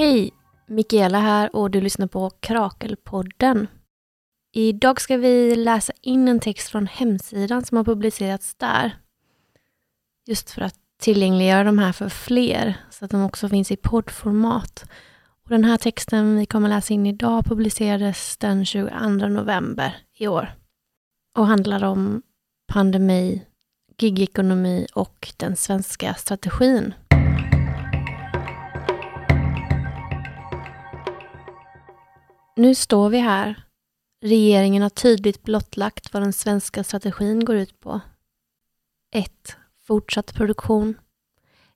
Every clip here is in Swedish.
Hej! Mikaela här och du lyssnar på Krakelpodden. Idag ska vi läsa in en text från hemsidan som har publicerats där. Just för att tillgängliggöra de här för fler, så att de också finns i poddformat. Och den här texten vi kommer läsa in idag publicerades den 22 november i år och handlar om pandemi, gigekonomi och den svenska strategin. Nu står vi här. Regeringen har tydligt blottlagt vad den svenska strategin går ut på. 1. Fortsatt produktion.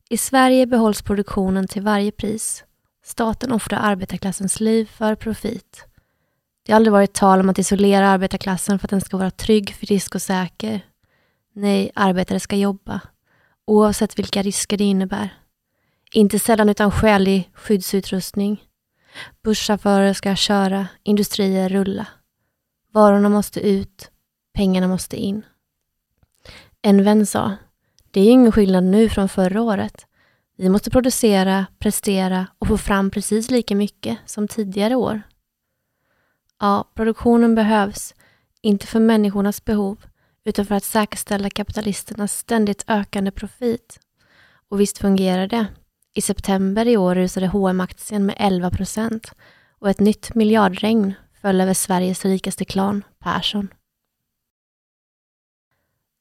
I Sverige behålls produktionen till varje pris. Staten offrar arbetarklassens liv för profit. Det har aldrig varit tal om att isolera arbetarklassen för att den ska vara trygg, frisk och säker. Nej, arbetare ska jobba, oavsett vilka risker det innebär. Inte sällan utan skälig skyddsutrustning. Busschaufförer ska köra, industrier rulla. Varorna måste ut, pengarna måste in. En vän sa, det är ingen skillnad nu från förra året. Vi måste producera, prestera och få fram precis lika mycket som tidigare år. Ja, produktionen behövs, inte för människornas behov, utan för att säkerställa kapitalisternas ständigt ökande profit. Och visst fungerar det. I september i år rusade hm aktien med 11 procent och ett nytt miljardregn föll över Sveriges rikaste klan, Persson.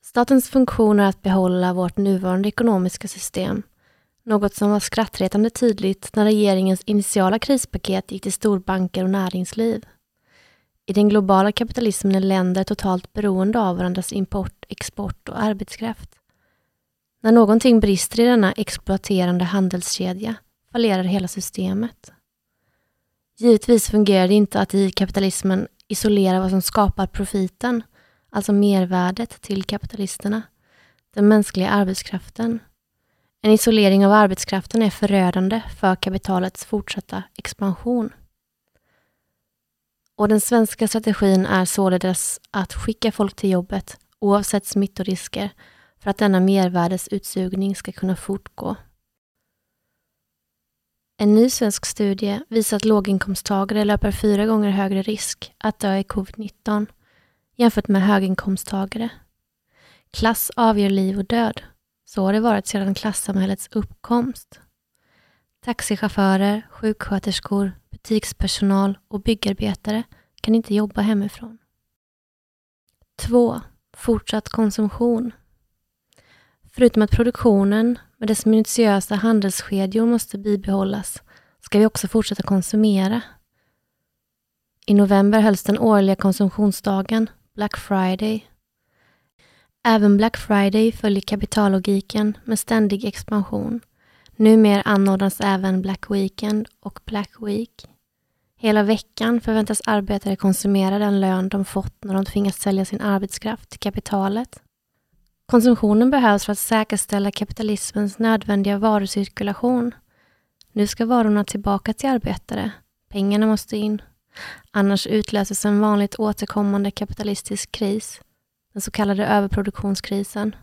Statens funktion är att behålla vårt nuvarande ekonomiska system, något som var skrattretande tydligt när regeringens initiala krispaket gick till storbanker och näringsliv. I den globala kapitalismen är länder totalt beroende av varandras import, export och arbetskraft. När någonting brister i denna exploaterande handelskedja fallerar hela systemet. Givetvis fungerar det inte att i kapitalismen isolera vad som skapar profiten, alltså mervärdet till kapitalisterna, den mänskliga arbetskraften. En isolering av arbetskraften är förödande för kapitalets fortsatta expansion. Och den svenska strategin är således att skicka folk till jobbet oavsett smittorisker för att denna mervärdesutsugning ska kunna fortgå. En ny svensk studie visar att låginkomsttagare löper fyra gånger högre risk att dö i covid-19 jämfört med höginkomsttagare. Klass avgör liv och död. Så har det varit sedan klassamhällets uppkomst. Taxichaufförer, sjuksköterskor, butikspersonal och byggarbetare kan inte jobba hemifrån. 2. Fortsatt konsumtion. Förutom att produktionen med dess minutiösa handelskedjor måste bibehållas ska vi också fortsätta konsumera. I november hölls den årliga konsumtionsdagen, Black Friday. Även Black Friday följer kapitallogiken med ständig expansion. Numera anordnas även Black Weekend och Black Week. Hela veckan förväntas arbetare konsumera den lön de fått när de tvingas sälja sin arbetskraft till kapitalet. Konsumtionen behövs för att säkerställa kapitalismens nödvändiga varucirkulation. Nu ska varorna tillbaka till arbetare. Pengarna måste in. Annars utlöses en vanligt återkommande kapitalistisk kris, den så kallade överproduktionskrisen.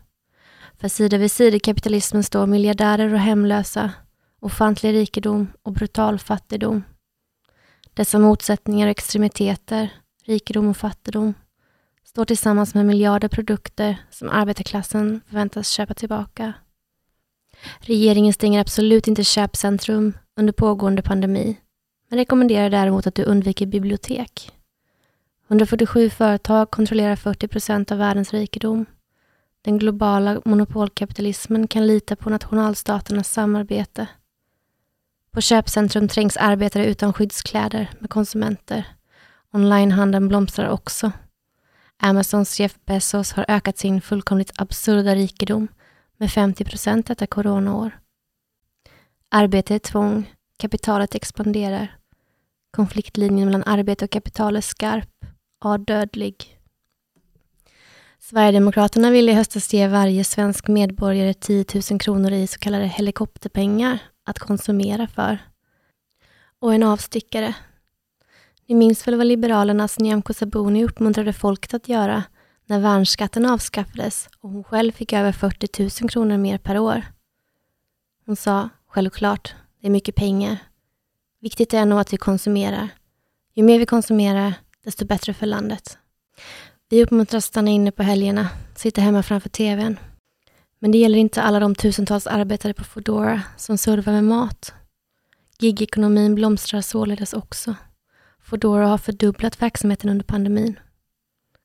För sida vid sida kapitalismen står miljardärer och hemlösa, ofantlig rikedom och brutal fattigdom. Dessa motsättningar och extremiteter, rikedom och fattigdom, står tillsammans med miljarder produkter som arbetarklassen förväntas köpa tillbaka. Regeringen stänger absolut inte köpcentrum under pågående pandemi, men rekommenderar däremot att du undviker bibliotek. 147 företag kontrollerar 40 procent av världens rikedom. Den globala monopolkapitalismen kan lita på nationalstaternas samarbete. På köpcentrum trängs arbetare utan skyddskläder med konsumenter. Onlinehandeln blomstrar också Amazons Jeff Bezos har ökat sin fullkomligt absurda rikedom med 50 procent detta coronaår. Arbete är tvång, kapitalet expanderar. Konfliktlinjen mellan arbete och kapital är skarp, ja dödlig. Sverigedemokraterna ville i höstas ge varje svensk medborgare 10 000 kronor i så kallade helikopterpengar att konsumera för. Och en avstickare, ni minns väl vad Liberalernas Nyamko Sabuni uppmuntrade folket att göra när värnskatten avskaffades och hon själv fick över 40 000 kronor mer per år. Hon sa, självklart, det är mycket pengar. Viktigt är nog att vi konsumerar. Ju mer vi konsumerar, desto bättre för landet. Vi uppmuntras stanna inne på helgerna, sitta hemma framför TVn. Men det gäller inte alla de tusentals arbetare på Foodora som servar med mat. Gigekonomin blomstrar således också. Foodora har fördubblat verksamheten under pandemin.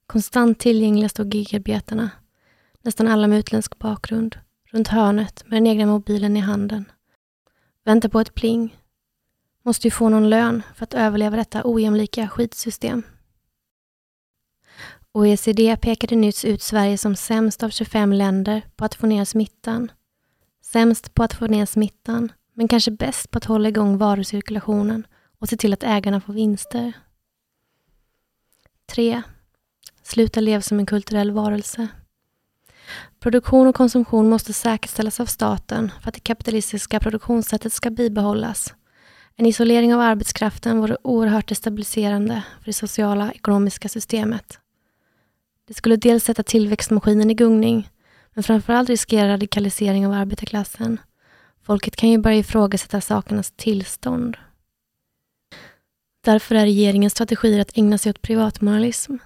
Konstant tillgängliga står gigarbetarna, nästan alla med utländsk bakgrund, runt hörnet med den egna mobilen i handen. Väntar på ett pling. Måste ju få någon lön för att överleva detta ojämlika skitsystem. OECD pekade nyss ut Sverige som sämst av 25 länder på att få ner smittan. Sämst på att få ner smittan, men kanske bäst på att hålla igång varucirkulationen och se till att ägarna får vinster. 3. Sluta leva som en kulturell varelse. Produktion och konsumtion måste säkerställas av staten för att det kapitalistiska produktionssättet ska bibehållas. En isolering av arbetskraften vore oerhört destabiliserande för det sociala ekonomiska systemet. Det skulle dels sätta tillväxtmaskinen i gungning, men framförallt riskera radikalisering av arbetarklassen. Folket kan ju börja ifrågasätta sakernas tillstånd. Därför är regeringens strategier att ägna sig åt privatmoralism.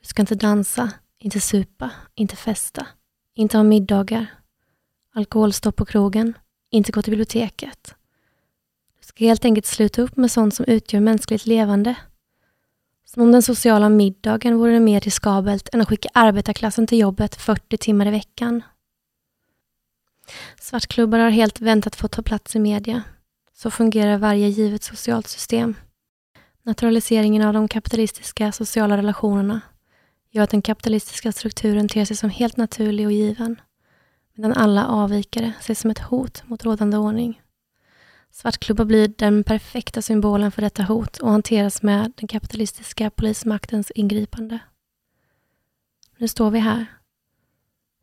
Du ska inte dansa, inte supa, inte festa, inte ha middagar, alkoholstopp på krogen, inte gå till biblioteket. Du ska helt enkelt sluta upp med sånt som utgör mänskligt levande som om den sociala middagen vore mer riskabelt än att skicka arbetarklassen till jobbet 40 timmar i veckan. Svartklubbar har helt väntat få ta plats i media. Så fungerar varje givet socialt system. Naturaliseringen av de kapitalistiska sociala relationerna gör att den kapitalistiska strukturen ter sig som helt naturlig och given, medan alla avvikare ses som ett hot mot rådande ordning. Svartklubbar blir den perfekta symbolen för detta hot och hanteras med den kapitalistiska polismaktens ingripande. Nu står vi här.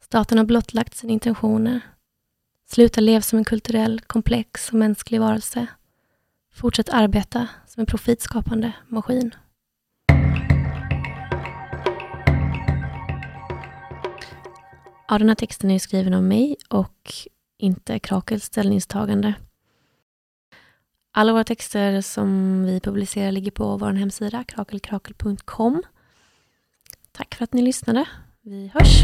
Staten har blottlagt sina intentioner. Sluta leva som en kulturell, komplex och mänsklig varelse. Fortsätt arbeta som en profitskapande maskin. Ja, den här texten är skriven av mig och inte Krakels ställningstagande. Alla våra texter som vi publicerar ligger på vår hemsida krakelkrakel.com. Tack för att ni lyssnade. Vi hörs!